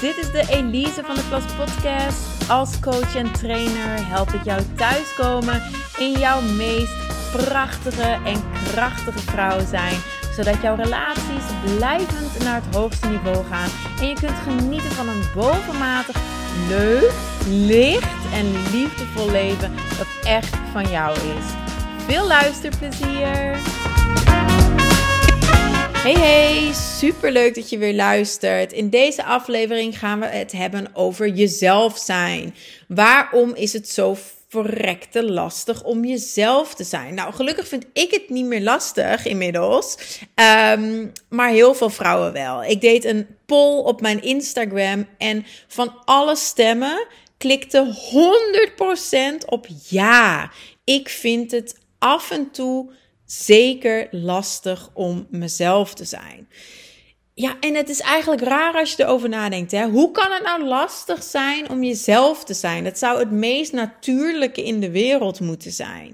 dit is de Elise van de Klas Podcast. Als coach en trainer help ik jou thuiskomen in jouw meest prachtige en krachtige vrouw zijn. Zodat jouw relaties blijvend naar het hoogste niveau gaan. En je kunt genieten van een bovenmatig leuk, licht en liefdevol leven dat echt van jou is. Veel luisterplezier! Hey hey, super leuk dat je weer luistert. In deze aflevering gaan we het hebben over jezelf zijn. Waarom is het zo verrekte lastig om jezelf te zijn? Nou, gelukkig vind ik het niet meer lastig inmiddels, ehm, maar heel veel vrouwen wel. Ik deed een poll op mijn Instagram en van alle stemmen klikte 100% op ja. Ik vind het af en toe zeker lastig om mezelf te zijn. Ja, en het is eigenlijk raar als je erover nadenkt. Hè? Hoe kan het nou lastig zijn om jezelf te zijn? Dat zou het meest natuurlijke in de wereld moeten zijn.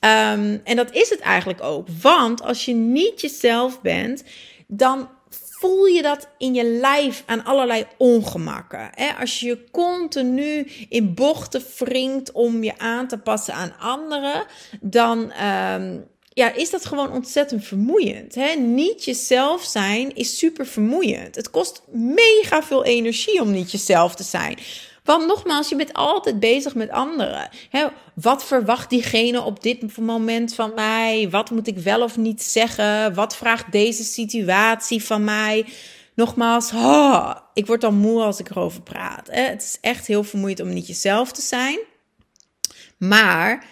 Um, en dat is het eigenlijk ook. Want als je niet jezelf bent, dan voel je dat in je lijf aan allerlei ongemakken. Als je je continu in bochten wringt om je aan te passen aan anderen, dan. Um, ja, is dat gewoon ontzettend vermoeiend. Hè? Niet jezelf zijn is super vermoeiend. Het kost mega veel energie om niet jezelf te zijn. Want nogmaals, je bent altijd bezig met anderen. Hè? Wat verwacht diegene op dit moment van mij? Wat moet ik wel of niet zeggen? Wat vraagt deze situatie van mij? Nogmaals, oh, ik word dan moe als ik erover praat. Hè? Het is echt heel vermoeiend om niet jezelf te zijn. Maar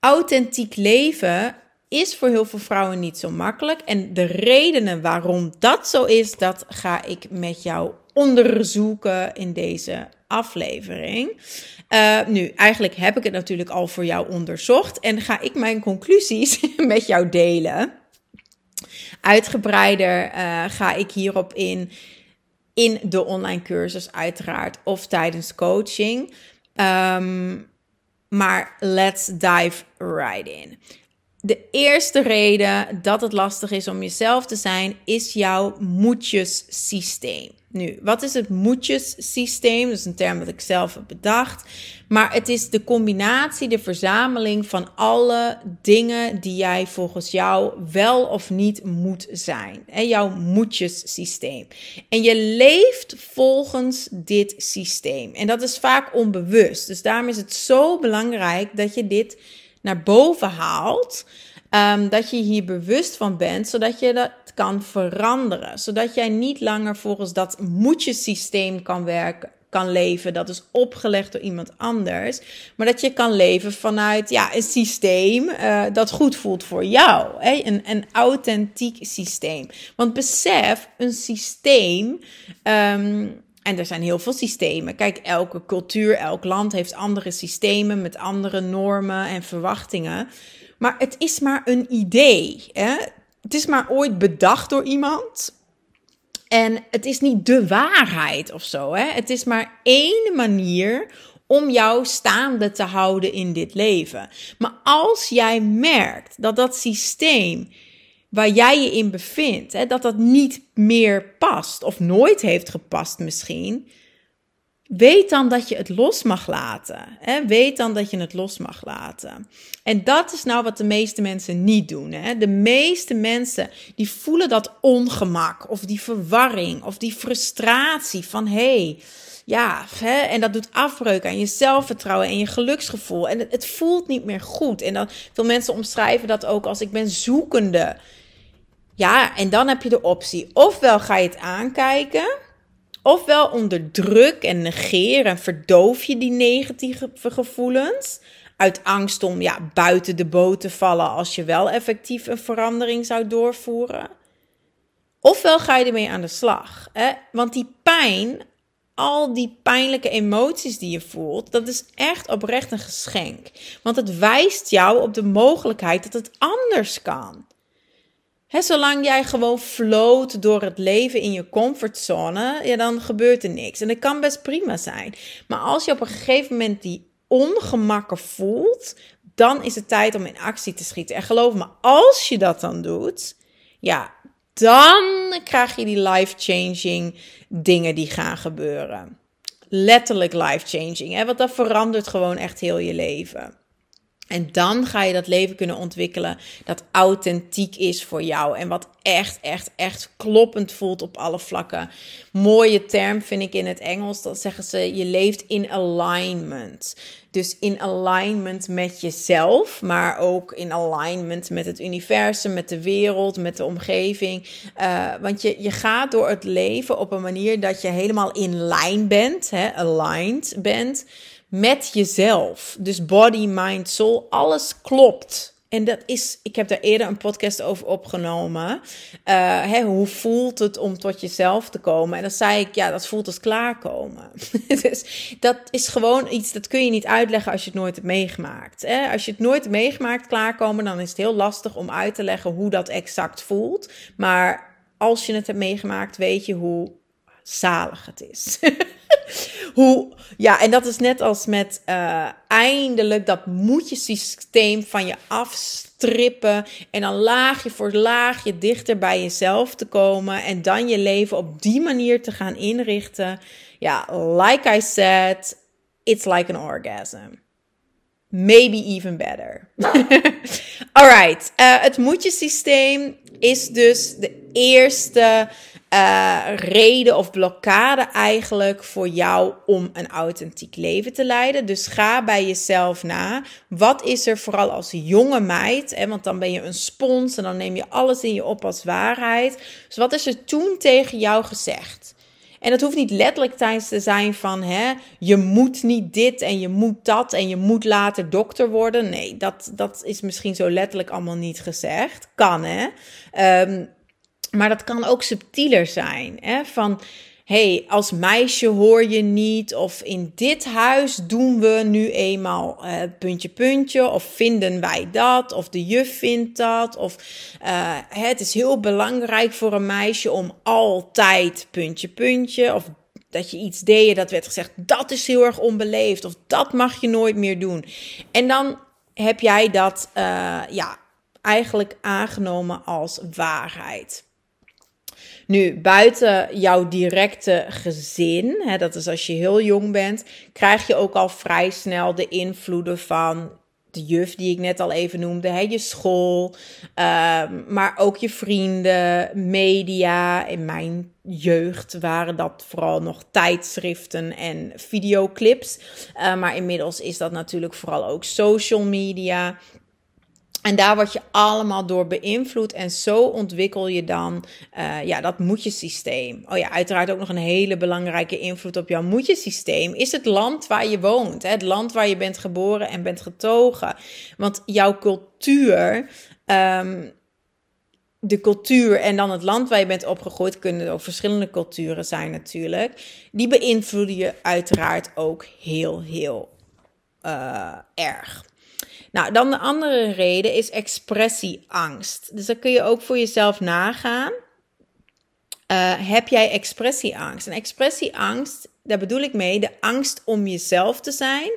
authentiek leven is voor heel veel vrouwen niet zo makkelijk. En de redenen waarom dat zo is, dat ga ik met jou onderzoeken in deze aflevering. Uh, nu, eigenlijk heb ik het natuurlijk al voor jou onderzocht en ga ik mijn conclusies met jou delen. Uitgebreider uh, ga ik hierop in in de online cursus uiteraard of tijdens coaching. Um, maar let's dive right in de eerste reden dat het lastig is om jezelf te zijn, is jouw moetjessysteem. Nu, wat is het moetjessysteem? Dat is een term dat ik zelf heb bedacht. Maar het is de combinatie, de verzameling van alle dingen die jij volgens jou wel of niet moet zijn. En jouw moetjessysteem. En je leeft volgens dit systeem. En dat is vaak onbewust. Dus daarom is het zo belangrijk dat je dit naar boven haalt. Um, dat je hier bewust van bent, zodat je dat kan veranderen. Zodat jij niet langer volgens dat moetje-systeem kan werken, kan leven. Dat is opgelegd door iemand anders. Maar dat je kan leven vanuit ja, een systeem uh, dat goed voelt voor jou. Hè? Een, een authentiek systeem. Want besef, een systeem. Um, en er zijn heel veel systemen. Kijk, elke cultuur, elk land heeft andere systemen met andere normen en verwachtingen. Maar het is maar een idee. Hè? Het is maar ooit bedacht door iemand. En het is niet de waarheid of zo. Hè? Het is maar één manier om jou staande te houden in dit leven. Maar als jij merkt dat dat systeem waar jij je in bevindt, hè, dat dat niet meer past of nooit heeft gepast misschien, weet dan dat je het los mag laten. Hè? Weet dan dat je het los mag laten. En dat is nou wat de meeste mensen niet doen. Hè? De meeste mensen die voelen dat ongemak of die verwarring of die frustratie van hé. Hey, ja, hè, en dat doet afbreuk aan je zelfvertrouwen en je geluksgevoel. En het, het voelt niet meer goed. En dan veel mensen omschrijven dat ook als ik ben zoekende. Ja, en dan heb je de optie. Ofwel ga je het aankijken, ofwel onder druk en negeer en verdoof je die negatieve gevoelens. Uit angst om ja, buiten de boot te vallen als je wel effectief een verandering zou doorvoeren. Ofwel ga je ermee aan de slag. Hè? Want die pijn, al die pijnlijke emoties die je voelt, dat is echt oprecht een geschenk. Want het wijst jou op de mogelijkheid dat het anders kan zolang jij gewoon floot door het leven in je comfortzone, ja, dan gebeurt er niks. En dat kan best prima zijn. Maar als je op een gegeven moment die ongemakken voelt, dan is het tijd om in actie te schieten. En geloof me, als je dat dan doet, ja, dan krijg je die life-changing dingen die gaan gebeuren. Letterlijk life-changing, want dat verandert gewoon echt heel je leven. En dan ga je dat leven kunnen ontwikkelen dat authentiek is voor jou. En wat echt, echt, echt kloppend voelt op alle vlakken. Mooie term vind ik in het Engels. Dat zeggen ze, je leeft in alignment. Dus in alignment met jezelf, maar ook in alignment met het universum, met de wereld, met de omgeving. Uh, want je, je gaat door het leven op een manier dat je helemaal in lijn bent, hè, aligned bent met jezelf. Dus body, mind, soul, alles klopt. En dat is, ik heb daar eerder een podcast over opgenomen. Uh, hè, hoe voelt het om tot jezelf te komen? En dan zei ik, ja, dat voelt als klaarkomen. dus dat is gewoon iets, dat kun je niet uitleggen als je het nooit hebt meegemaakt. Hè? Als je het nooit hebt meegemaakt, klaarkomen, dan is het heel lastig om uit te leggen hoe dat exact voelt. Maar als je het hebt meegemaakt, weet je hoe zalig het is. Hoe, ja, en dat is net als met uh, eindelijk dat systeem van je afstrippen. En dan laagje voor laagje dichter bij jezelf te komen. En dan je leven op die manier te gaan inrichten. Ja, like I said, it's like an orgasm. Maybe even better. Alright, uh, het systeem is dus de eerste uh, reden of blokkade eigenlijk voor jou om een authentiek leven te leiden. Dus ga bij jezelf na. Wat is er vooral als jonge meid? Hè, want dan ben je een spons en dan neem je alles in je op als waarheid. Dus wat is er toen tegen jou gezegd? En het hoeft niet letterlijk tijdens te zijn van hè, je moet niet dit en je moet dat en je moet later dokter worden. Nee, dat, dat is misschien zo letterlijk allemaal niet gezegd. Kan hè. Um, maar dat kan ook subtieler zijn. Hè? Van hey, als meisje hoor je niet. Of in dit huis doen we nu eenmaal uh, puntje, puntje. Of vinden wij dat. Of de juf vindt dat. Of uh, het is heel belangrijk voor een meisje om altijd puntje, puntje. Of dat je iets deed, dat werd gezegd, dat is heel erg onbeleefd. Of dat mag je nooit meer doen. En dan heb jij dat uh, ja, eigenlijk aangenomen als waarheid. Nu, buiten jouw directe gezin, hè, dat is als je heel jong bent, krijg je ook al vrij snel de invloeden van de juf die ik net al even noemde, hè, je school, ehm, maar ook je vrienden, media. In mijn jeugd waren dat vooral nog tijdschriften en videoclips. Uh, maar inmiddels is dat natuurlijk vooral ook social media. En daar word je allemaal door beïnvloed. En zo ontwikkel je dan uh, ja, dat moedjesysteem. Oh ja, uiteraard ook nog een hele belangrijke invloed op jouw moedjesysteem. Is het land waar je woont. Hè? Het land waar je bent geboren en bent getogen. Want jouw cultuur. Um, de cultuur en dan het land waar je bent opgegroeid, kunnen ook verschillende culturen zijn natuurlijk. Die beïnvloeden je uiteraard ook heel, heel uh, erg. Nou, dan de andere reden is expressieangst. Dus dan kun je ook voor jezelf nagaan. Uh, heb jij expressieangst? En expressieangst, daar bedoel ik mee de angst om jezelf te zijn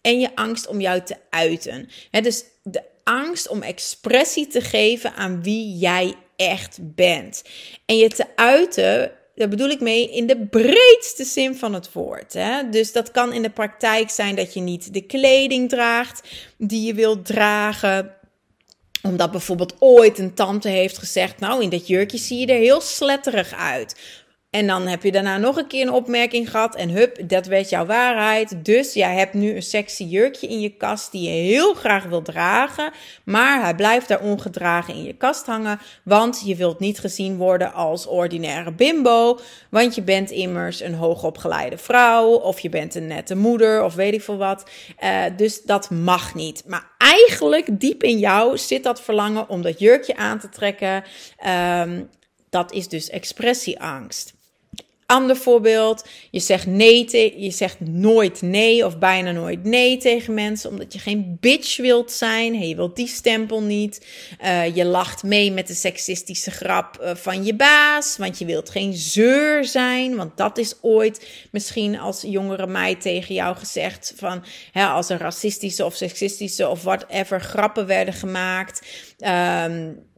en je angst om jou te uiten. He, dus de angst om expressie te geven aan wie jij echt bent. En je te uiten daar bedoel ik mee in de breedste zin van het woord. Hè? Dus dat kan in de praktijk zijn dat je niet de kleding draagt die je wilt dragen omdat bijvoorbeeld ooit een tante heeft gezegd: Nou, in dat jurkje zie je er heel sletterig uit. En dan heb je daarna nog een keer een opmerking gehad. En hup, dat werd jouw waarheid. Dus jij hebt nu een sexy jurkje in je kast die je heel graag wil dragen. Maar hij blijft daar ongedragen in je kast hangen. Want je wilt niet gezien worden als ordinaire bimbo. Want je bent immers een hoogopgeleide vrouw. Of je bent een nette moeder. Of weet ik veel wat. Uh, dus dat mag niet. Maar eigenlijk diep in jou zit dat verlangen om dat jurkje aan te trekken. Um, dat is dus expressieangst. Ander voorbeeld, je zegt nee, te, je zegt nooit nee of bijna nooit nee tegen mensen omdat je geen bitch wilt zijn. Hey, je wilt die stempel niet. Uh, je lacht mee met de seksistische grap uh, van je baas, want je wilt geen zeur zijn. Want dat is ooit misschien als jongere meid tegen jou gezegd van hè, als er racistische of seksistische of whatever grappen werden gemaakt. Um,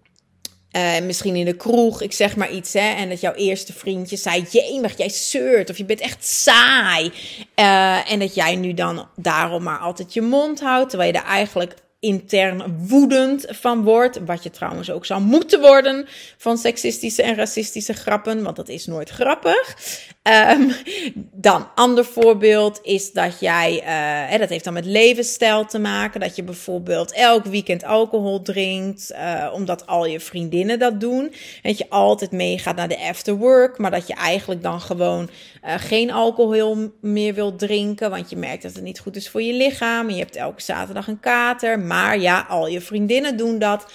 Uh, misschien in de kroeg, ik zeg maar iets, hè. En dat jouw eerste vriendje zei: Jemig, jij zeurt. Of je bent echt saai. Uh, en dat jij nu dan daarom maar altijd je mond houdt. Terwijl je er eigenlijk intern woedend van wordt. Wat je trouwens ook zou moeten worden van seksistische en racistische grappen, want dat is nooit grappig. Um, dan, ander voorbeeld is dat jij, uh, dat heeft dan met levensstijl te maken, dat je bijvoorbeeld elk weekend alcohol drinkt, uh, omdat al je vriendinnen dat doen. Dat je altijd meegaat naar de afterwork, maar dat je eigenlijk dan gewoon uh, geen alcohol meer wilt drinken, want je merkt dat het niet goed is voor je lichaam. Je hebt elke zaterdag een kater, maar ja, al je vriendinnen doen dat.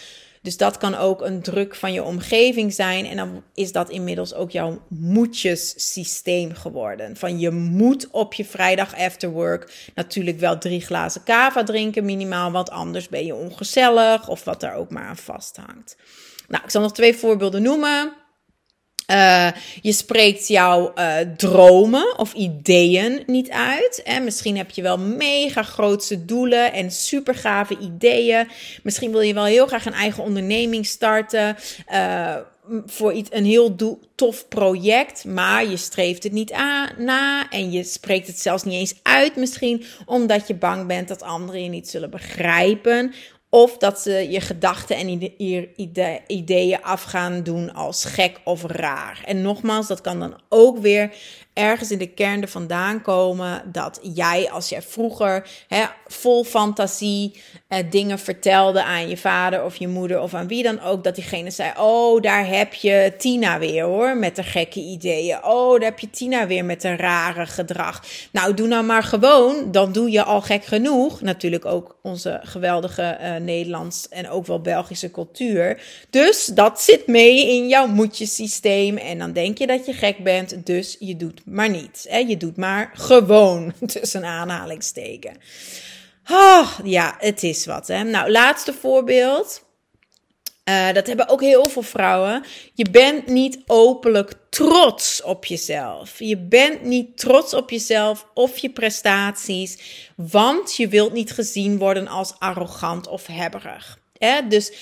Dus dat kan ook een druk van je omgeving zijn. En dan is dat inmiddels ook jouw moetjes-systeem geworden. Van je moet op je vrijdag after work natuurlijk wel drie glazen kava drinken minimaal. Want anders ben je ongezellig of wat daar ook maar aan vasthangt. Nou, ik zal nog twee voorbeelden noemen. Uh, je spreekt jouw uh, dromen of ideeën niet uit. En misschien heb je wel mega grootse doelen en super gave ideeën. Misschien wil je wel heel graag een eigen onderneming starten. Uh, voor iets, een heel tof project, maar je streeft het niet aan, na en je spreekt het zelfs niet eens uit misschien, omdat je bang bent dat anderen je niet zullen begrijpen of dat ze je gedachten en ideeën af gaan doen als gek of raar. En nogmaals, dat kan dan ook weer ergens in de kern er vandaan komen dat jij, als jij vroeger hè, vol fantasie eh, dingen vertelde aan je vader of je moeder of aan wie dan ook, dat diegene zei: Oh, daar heb je Tina weer hoor, met de gekke ideeën. Oh, daar heb je Tina weer met een rare gedrag. Nou, doe nou maar gewoon, dan doe je al gek genoeg. Natuurlijk ook onze geweldige uh, Nederlands en ook wel Belgische cultuur. Dus dat zit mee in jouw moedjesysteem. En dan denk je dat je gek bent, dus je doet maar niet. Hè? Je doet maar gewoon tussen aanhalingsteken. Oh, ja, het is wat. Hè? Nou, laatste voorbeeld. Uh, dat hebben ook heel veel vrouwen. Je bent niet openlijk trots op jezelf. Je bent niet trots op jezelf of je prestaties, want je wilt niet gezien worden als arrogant of hebberig. Hè? Dus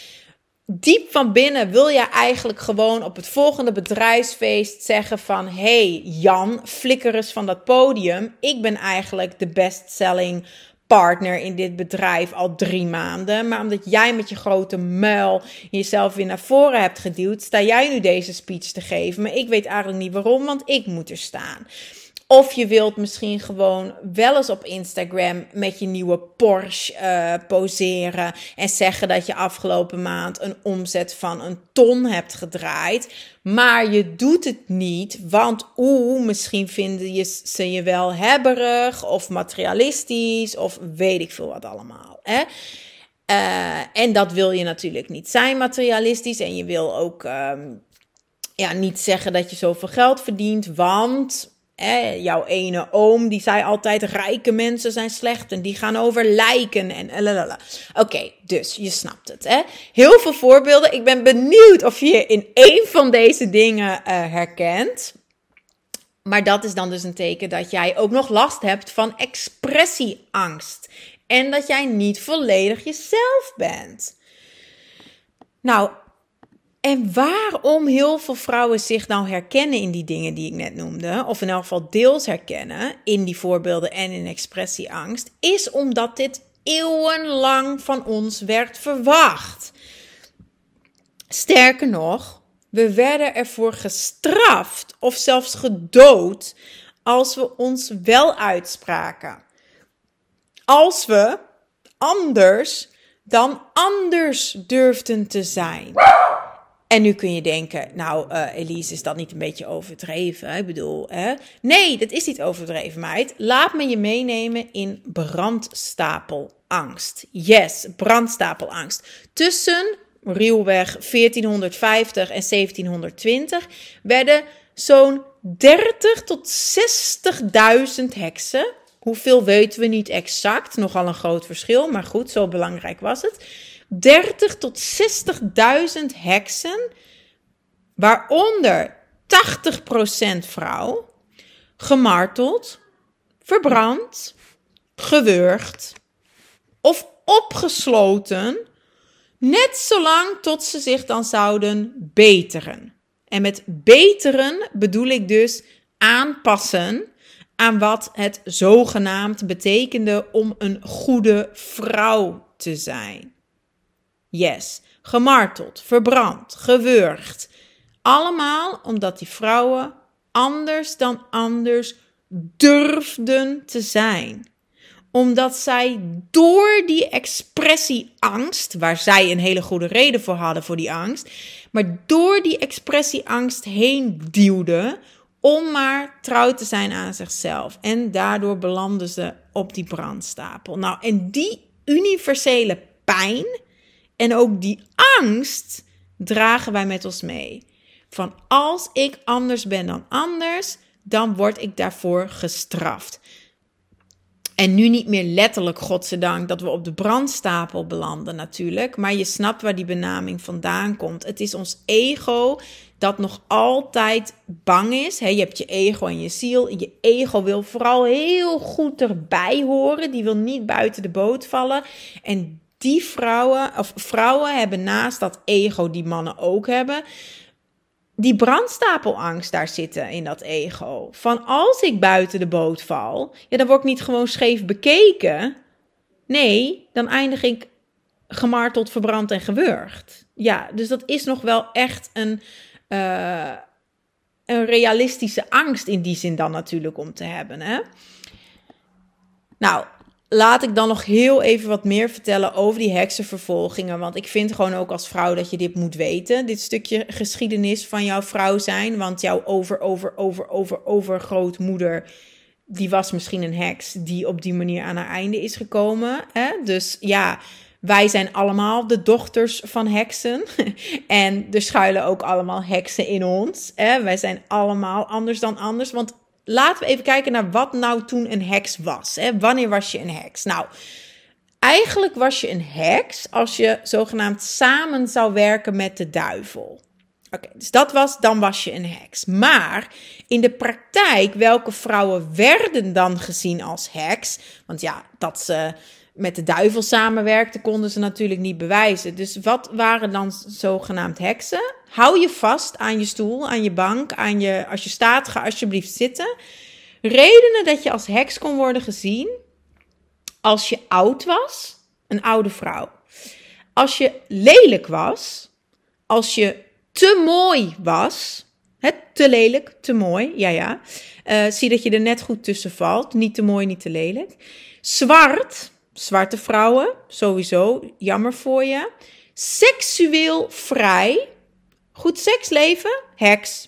diep van binnen wil je eigenlijk gewoon op het volgende bedrijfsfeest zeggen van... hey Jan, flikker eens van dat podium. Ik ben eigenlijk de best-selling partner in dit bedrijf al drie maanden. Maar omdat jij met je grote muil jezelf weer naar voren hebt geduwd... sta jij nu deze speech te geven. Maar ik weet eigenlijk niet waarom, want ik moet er staan. Of je wilt misschien gewoon wel eens op Instagram met je nieuwe Porsche uh, poseren en zeggen dat je afgelopen maand een omzet van een ton hebt gedraaid. Maar je doet het niet, want oeh, misschien vinden je, ze je wel hebberig of materialistisch of weet ik veel wat allemaal. Hè? Uh, en dat wil je natuurlijk niet zijn, materialistisch. En je wil ook um, ja, niet zeggen dat je zoveel geld verdient, want eh, jouw ene oom, die zei altijd: rijke mensen zijn slecht en die gaan over lijken en. Oké, dus je snapt het. Heel veel voorbeelden. Ik ben benieuwd of je je in één van deze dingen uh, herkent. Maar dat is dan dus een teken dat jij ook nog last hebt van expressieangst. En dat jij niet volledig jezelf bent. Nou, en waarom heel veel vrouwen zich nou herkennen in die dingen die ik net noemde, of in elk geval deels herkennen in die voorbeelden en in expressieangst, is omdat dit eeuwenlang van ons werd verwacht. Sterker nog, we werden ervoor gestraft of zelfs gedood als we ons wel uitspraken. Als we anders dan anders durfden te zijn. En nu kun je denken, nou uh, Elise, is dat niet een beetje overdreven? Ik bedoel, hè? nee, dat is niet overdreven, meid. Laat me je meenemen in brandstapelangst. Yes, brandstapelangst. Tussen ruwweg 1450 en 1720 werden zo'n 30 tot 60.000 heksen. Hoeveel weten we niet exact? Nogal een groot verschil, maar goed, zo belangrijk was het 30 tot 60.000 heksen, waaronder 80% vrouw, gemarteld, verbrand, gewurgd of opgesloten Net zolang tot ze zich dan zouden beteren. En met beteren bedoel ik dus aanpassen aan wat het zogenaamd betekende om een goede vrouw te zijn. Yes, gemarteld, verbrand, gewurgd. Allemaal omdat die vrouwen anders dan anders durfden te zijn omdat zij door die expressie angst, waar zij een hele goede reden voor hadden voor die angst, maar door die expressie angst heen duwden om maar trouw te zijn aan zichzelf. En daardoor belanden ze op die brandstapel. Nou, en die universele pijn en ook die angst dragen wij met ons mee. Van als ik anders ben dan anders, dan word ik daarvoor gestraft. En nu niet meer letterlijk, godzijdank, dat we op de brandstapel belanden natuurlijk. Maar je snapt waar die benaming vandaan komt. Het is ons ego dat nog altijd bang is. je hebt je ego en je ziel. Je ego wil vooral heel goed erbij horen. Die wil niet buiten de boot vallen. En die vrouwen, of vrouwen hebben naast dat ego die mannen ook hebben, die brandstapelangst daar zitten in dat ego. Van als ik buiten de boot val, ja, dan word ik niet gewoon scheef bekeken. Nee, dan eindig ik gemarteld, verbrand en gewurgd. Ja, dus dat is nog wel echt een, uh, een realistische angst in die zin dan natuurlijk om te hebben. Hè? Nou, laat ik dan nog heel even wat meer vertellen over die heksenvervolgingen. Want ik vind gewoon ook als vrouw dat je dit moet weten. Dit stukje geschiedenis van jouw vrouw zijn. Want jouw over, over, over, over, over grootmoeder. Die was misschien een heks die op die manier aan haar einde is gekomen. Hè? Dus ja, wij zijn allemaal de dochters van heksen. en er schuilen ook allemaal heksen in ons. Hè? Wij zijn allemaal anders dan anders. Want laten we even kijken naar wat nou toen een heks was. Hè? Wanneer was je een heks? Nou, eigenlijk was je een heks als je zogenaamd samen zou werken met de duivel. Oké, dus dat was, dan was je een heks. Maar in de praktijk, welke vrouwen werden dan gezien als heks? Want ja, dat ze met de duivel samenwerkte, konden ze natuurlijk niet bewijzen. Dus wat waren dan zogenaamd heksen? Hou je vast aan je stoel, aan je bank, aan je, als je staat, ga alsjeblieft zitten. Redenen dat je als heks kon worden gezien als je oud was, een oude vrouw. Als je lelijk was, als je te mooi was, het te lelijk, te mooi, ja ja. Uh, zie dat je er net goed tussen valt, niet te mooi, niet te lelijk. Zwart, zwarte vrouwen, sowieso, jammer voor je. Seksueel vrij, goed seksleven, heks.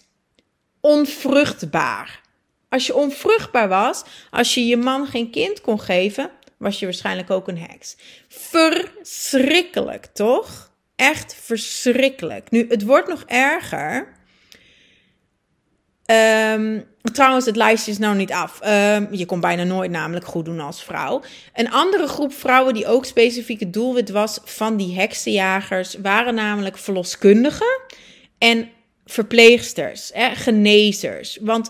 Onvruchtbaar. Als je onvruchtbaar was, als je je man geen kind kon geven, was je waarschijnlijk ook een heks. Verschrikkelijk, toch? Echt verschrikkelijk. Nu, het wordt nog erger. Um, trouwens, het lijstje is nou niet af. Um, je kon bijna nooit namelijk goed doen als vrouw. Een andere groep vrouwen die ook specifiek het doelwit was van die heksenjagers, waren namelijk verloskundigen en verpleegsters, hè, genezers. Want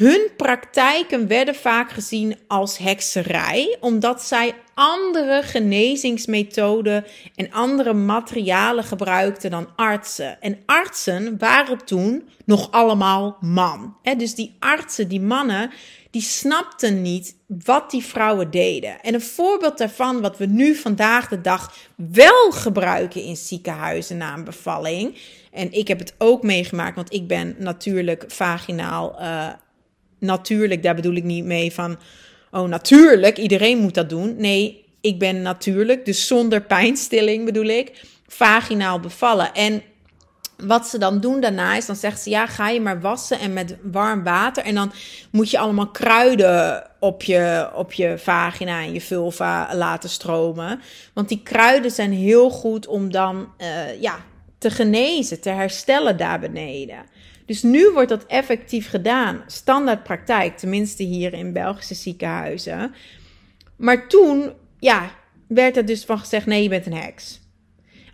hun praktijken werden vaak gezien als hekserij, omdat zij andere genezingsmethoden en andere materialen gebruikten dan artsen. En artsen waren toen nog allemaal man. Dus die artsen, die mannen, die snapten niet wat die vrouwen deden. En een voorbeeld daarvan, wat we nu vandaag de dag wel gebruiken in ziekenhuizen na een bevalling. En ik heb het ook meegemaakt, want ik ben natuurlijk vaginaal. Uh, natuurlijk, daar bedoel ik niet mee van. Oh, natuurlijk, iedereen moet dat doen. Nee, ik ben natuurlijk, dus zonder pijnstilling bedoel ik, vaginaal bevallen. En wat ze dan doen daarna is, dan zegt ze ja, ga je maar wassen en met warm water. En dan moet je allemaal kruiden op je, op je vagina en je vulva laten stromen. Want die kruiden zijn heel goed om dan uh, ja, te genezen, te herstellen daar beneden. Dus nu wordt dat effectief gedaan, standaard praktijk, tenminste hier in Belgische ziekenhuizen. Maar toen, ja, werd er dus van gezegd: nee, je bent een heks.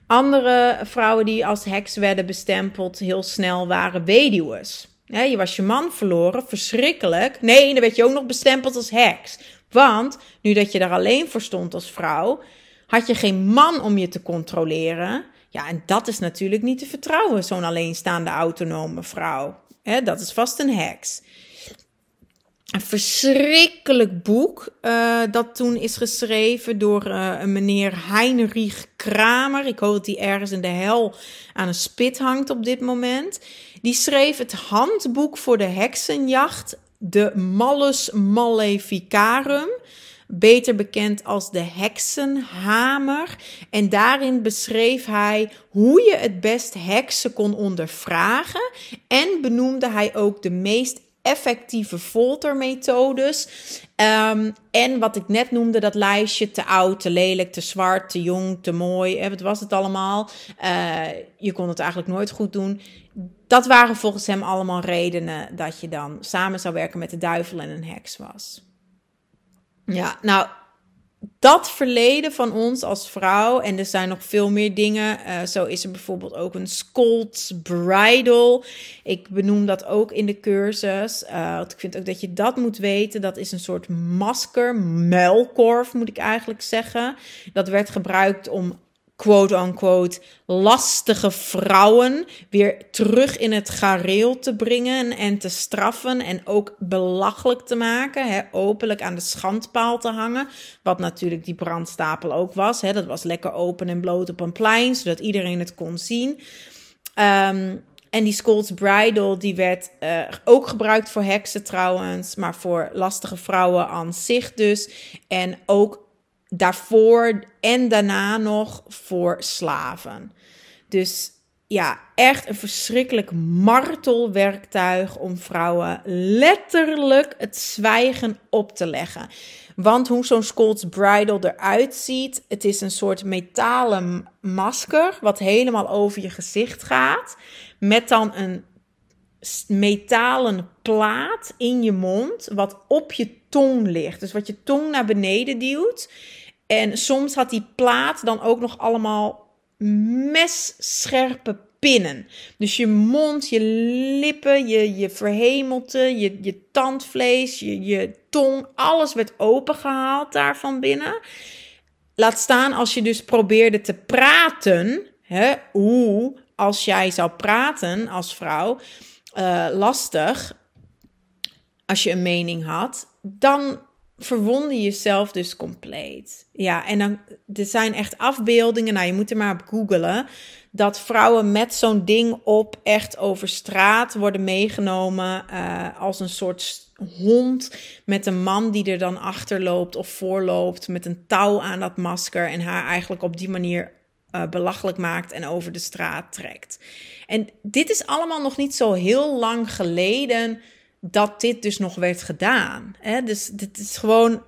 Andere vrouwen die als heks werden bestempeld heel snel waren weduwen. Ja, je was je man verloren, verschrikkelijk. Nee, dan werd je ook nog bestempeld als heks. Want nu dat je daar alleen voor stond als vrouw, Had je geen man om je te controleren? Ja, en dat is natuurlijk niet te vertrouwen, zo'n alleenstaande autonome vrouw. He, dat is vast een heks. Een verschrikkelijk boek uh, dat toen is geschreven door uh, een meneer Heinrich Kramer. Ik hoop dat hij ergens in de hel aan een spit hangt op dit moment. Die schreef het handboek voor de heksenjacht, de Malus Maleficarum beter bekend als de heksenhamer. En daarin beschreef hij hoe je het best heksen kon ondervragen. En benoemde hij ook de meest effectieve foltermethodes. Um, en wat ik net noemde, dat lijstje te oud, te lelijk, te zwart, te jong, te mooi. Hè, wat was het allemaal? Uh, je kon het eigenlijk nooit goed doen. Dat waren volgens hem allemaal redenen dat je dan samen zou werken met de duivel en een heks was. Ja, nou, dat verleden van ons als vrouw, en er zijn nog veel meer dingen. Uh, zo is er bijvoorbeeld ook een Scold's Bridal. Ik benoem dat ook in de cursus. Uh, ik vind ook dat je dat moet weten. Dat is een soort masker, muilkorf moet ik eigenlijk zeggen. Dat werd gebruikt om quote-unquote lastige vrouwen weer terug in het gareel te brengen en te straffen en ook belachelijk te maken, hè, openlijk aan de schandpaal te hangen, wat natuurlijk die brandstapel ook was. Hè, dat was lekker open en bloot op een plein, zodat iedereen het kon zien. Um, en die Scold's Bridal, die werd uh, ook gebruikt voor heksen trouwens, maar voor lastige vrouwen aan zich dus. En ook daarvoor en daarna nog voor slaven. Dus ja, echt een verschrikkelijk martelwerktuig om vrouwen letterlijk het zwijgen op te leggen. Want hoe zo'n Scold's Bridal eruit ziet, het is een soort metalen masker wat helemaal over je gezicht gaat. Met dan een metalen plaat in je mond, wat op je tong ligt. Dus wat je tong naar beneden duwt. En soms had die plaat dan ook nog allemaal messcherpe pinnen. Dus je mond, je lippen, je, je verhemelte, je, je tandvlees, je, je tong, alles werd opengehaald daar van binnen. Laat staan als je dus probeerde te praten. Hè, hoe, als jij zou praten als vrouw, uh, lastig, als je een mening had, dan verwonder jezelf dus compleet. Ja, en dan, er zijn echt afbeeldingen, nou je moet er maar op googelen, dat vrouwen met zo'n ding op echt over straat worden meegenomen uh, als een soort hond met een man die er dan achter loopt of voorloopt met een touw aan dat masker en haar eigenlijk op die manier uh, belachelijk maakt en over de straat trekt. En dit is allemaal nog niet zo heel lang geleden dat dit dus nog werd gedaan. Hè? Dus dit is gewoon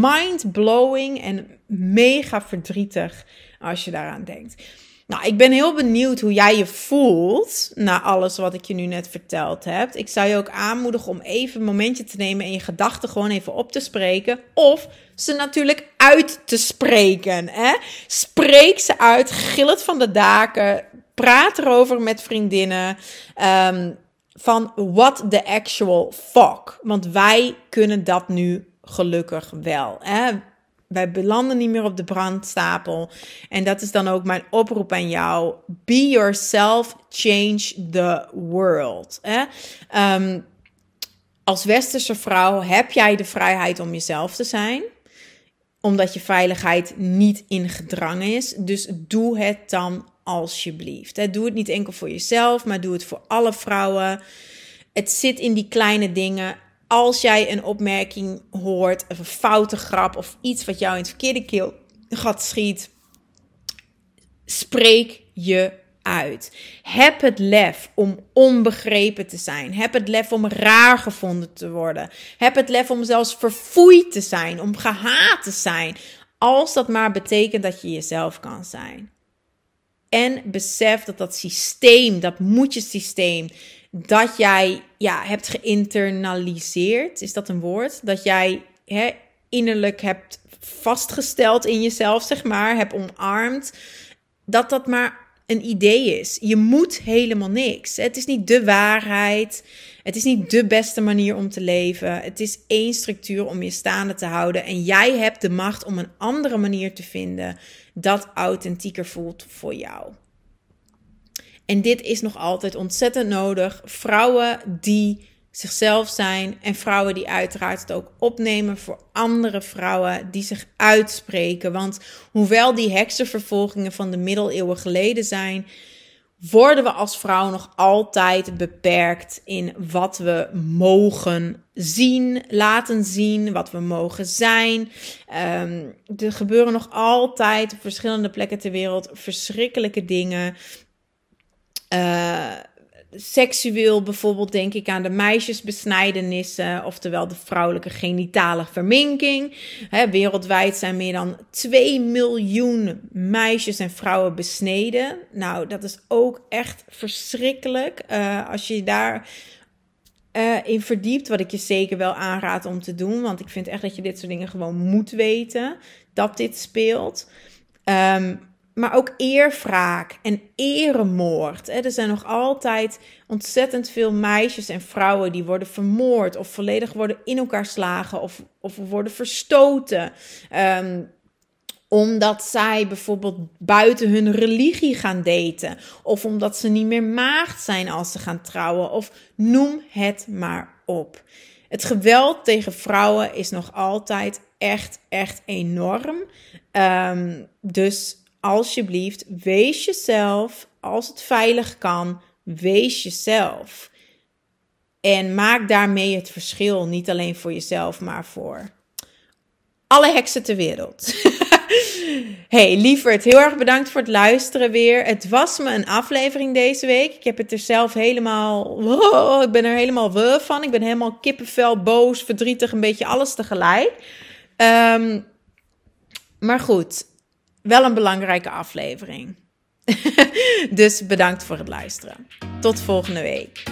mind-blowing en mega verdrietig als je daaraan denkt. Nou, ik ben heel benieuwd hoe jij je voelt na alles wat ik je nu net verteld heb. Ik zou je ook aanmoedigen om even een momentje te nemen en je gedachten gewoon even op te spreken. Of ze natuurlijk uit te spreken. Hè? Spreek ze uit, gil het van de daken, praat erover met vriendinnen. Um, van what the actual fuck. Want wij kunnen dat nu gelukkig wel. Hè? Wij belanden niet meer op de brandstapel. En dat is dan ook mijn oproep aan jou. Be yourself, change the world. Hè? Um, als westerse vrouw heb jij de vrijheid om jezelf te zijn omdat je veiligheid niet in gedrang is. Dus doe het dan alsjeblieft. Doe het niet enkel voor jezelf, maar doe het voor alle vrouwen. Het zit in die kleine dingen. Als jij een opmerking hoort, of een foute grap of iets wat jou in het verkeerde keel gat schiet, spreek je uit. Heb het lef om onbegrepen te zijn. Heb het lef om raar gevonden te worden. Heb het lef om zelfs verfoeid te zijn, om gehaat te zijn. Als dat maar betekent dat je jezelf kan zijn. En besef dat dat systeem, dat moet je systeem, dat jij ja, hebt geïnternaliseerd, is dat een woord? Dat jij hè, innerlijk hebt vastgesteld in jezelf, zeg maar, hebt omarmd, dat dat maar een idee is. Je moet helemaal niks. Het is niet de waarheid. Het is niet de beste manier om te leven. Het is één structuur om je staande te houden. En jij hebt de macht om een andere manier te vinden dat authentieker voelt voor jou. En dit is nog altijd ontzettend nodig. Vrouwen die zichzelf zijn en vrouwen die uiteraard het ook opnemen voor andere vrouwen die zich uitspreken. Want hoewel die heksenvervolgingen van de middeleeuwen geleden zijn, worden we als vrouw nog altijd beperkt in wat we mogen zien, laten zien, wat we mogen zijn. Um, er gebeuren nog altijd op verschillende plekken ter wereld verschrikkelijke dingen. Uh, seksueel bijvoorbeeld denk ik aan de meisjesbesnijdenissen, oftewel de vrouwelijke genitale verminking. wereldwijd zijn meer dan 2 miljoen meisjes en vrouwen besneden. Nou, dat is ook echt verschrikkelijk. Uh, als je daar uh, in verdiept, wat ik je zeker wel aanraad om te doen, want ik vind echt dat je dit soort dingen gewoon moet weten, dat dit speelt. Um, maar ook eerwraak en eremoord. Er zijn nog altijd ontzettend veel meisjes en vrouwen die worden vermoord of volledig worden in elkaar slagen of, of worden verstoten. Ehm, omdat zij bijvoorbeeld buiten hun religie gaan daten. Of omdat ze niet meer maagd zijn als ze gaan trouwen. Of noem het maar op. Het geweld tegen vrouwen is nog altijd echt, echt enorm. Um, dus alsjeblieft, wees jezelf. Als het veilig kan, wees jezelf. En maak daarmee het verschil. Niet alleen voor jezelf, maar voor alle heksen ter wereld. hey, lieverd, heel erg bedankt voor het luisteren weer. Het was me een aflevering deze week. Ik heb het er zelf helemaal... Ik ben er helemaal van. Ik ben helemaal kippenvel, boos, verdrietig, een beetje alles tegelijk. Um, maar goed, wel een belangrijke aflevering. dus bedankt voor het luisteren. Tot volgende week.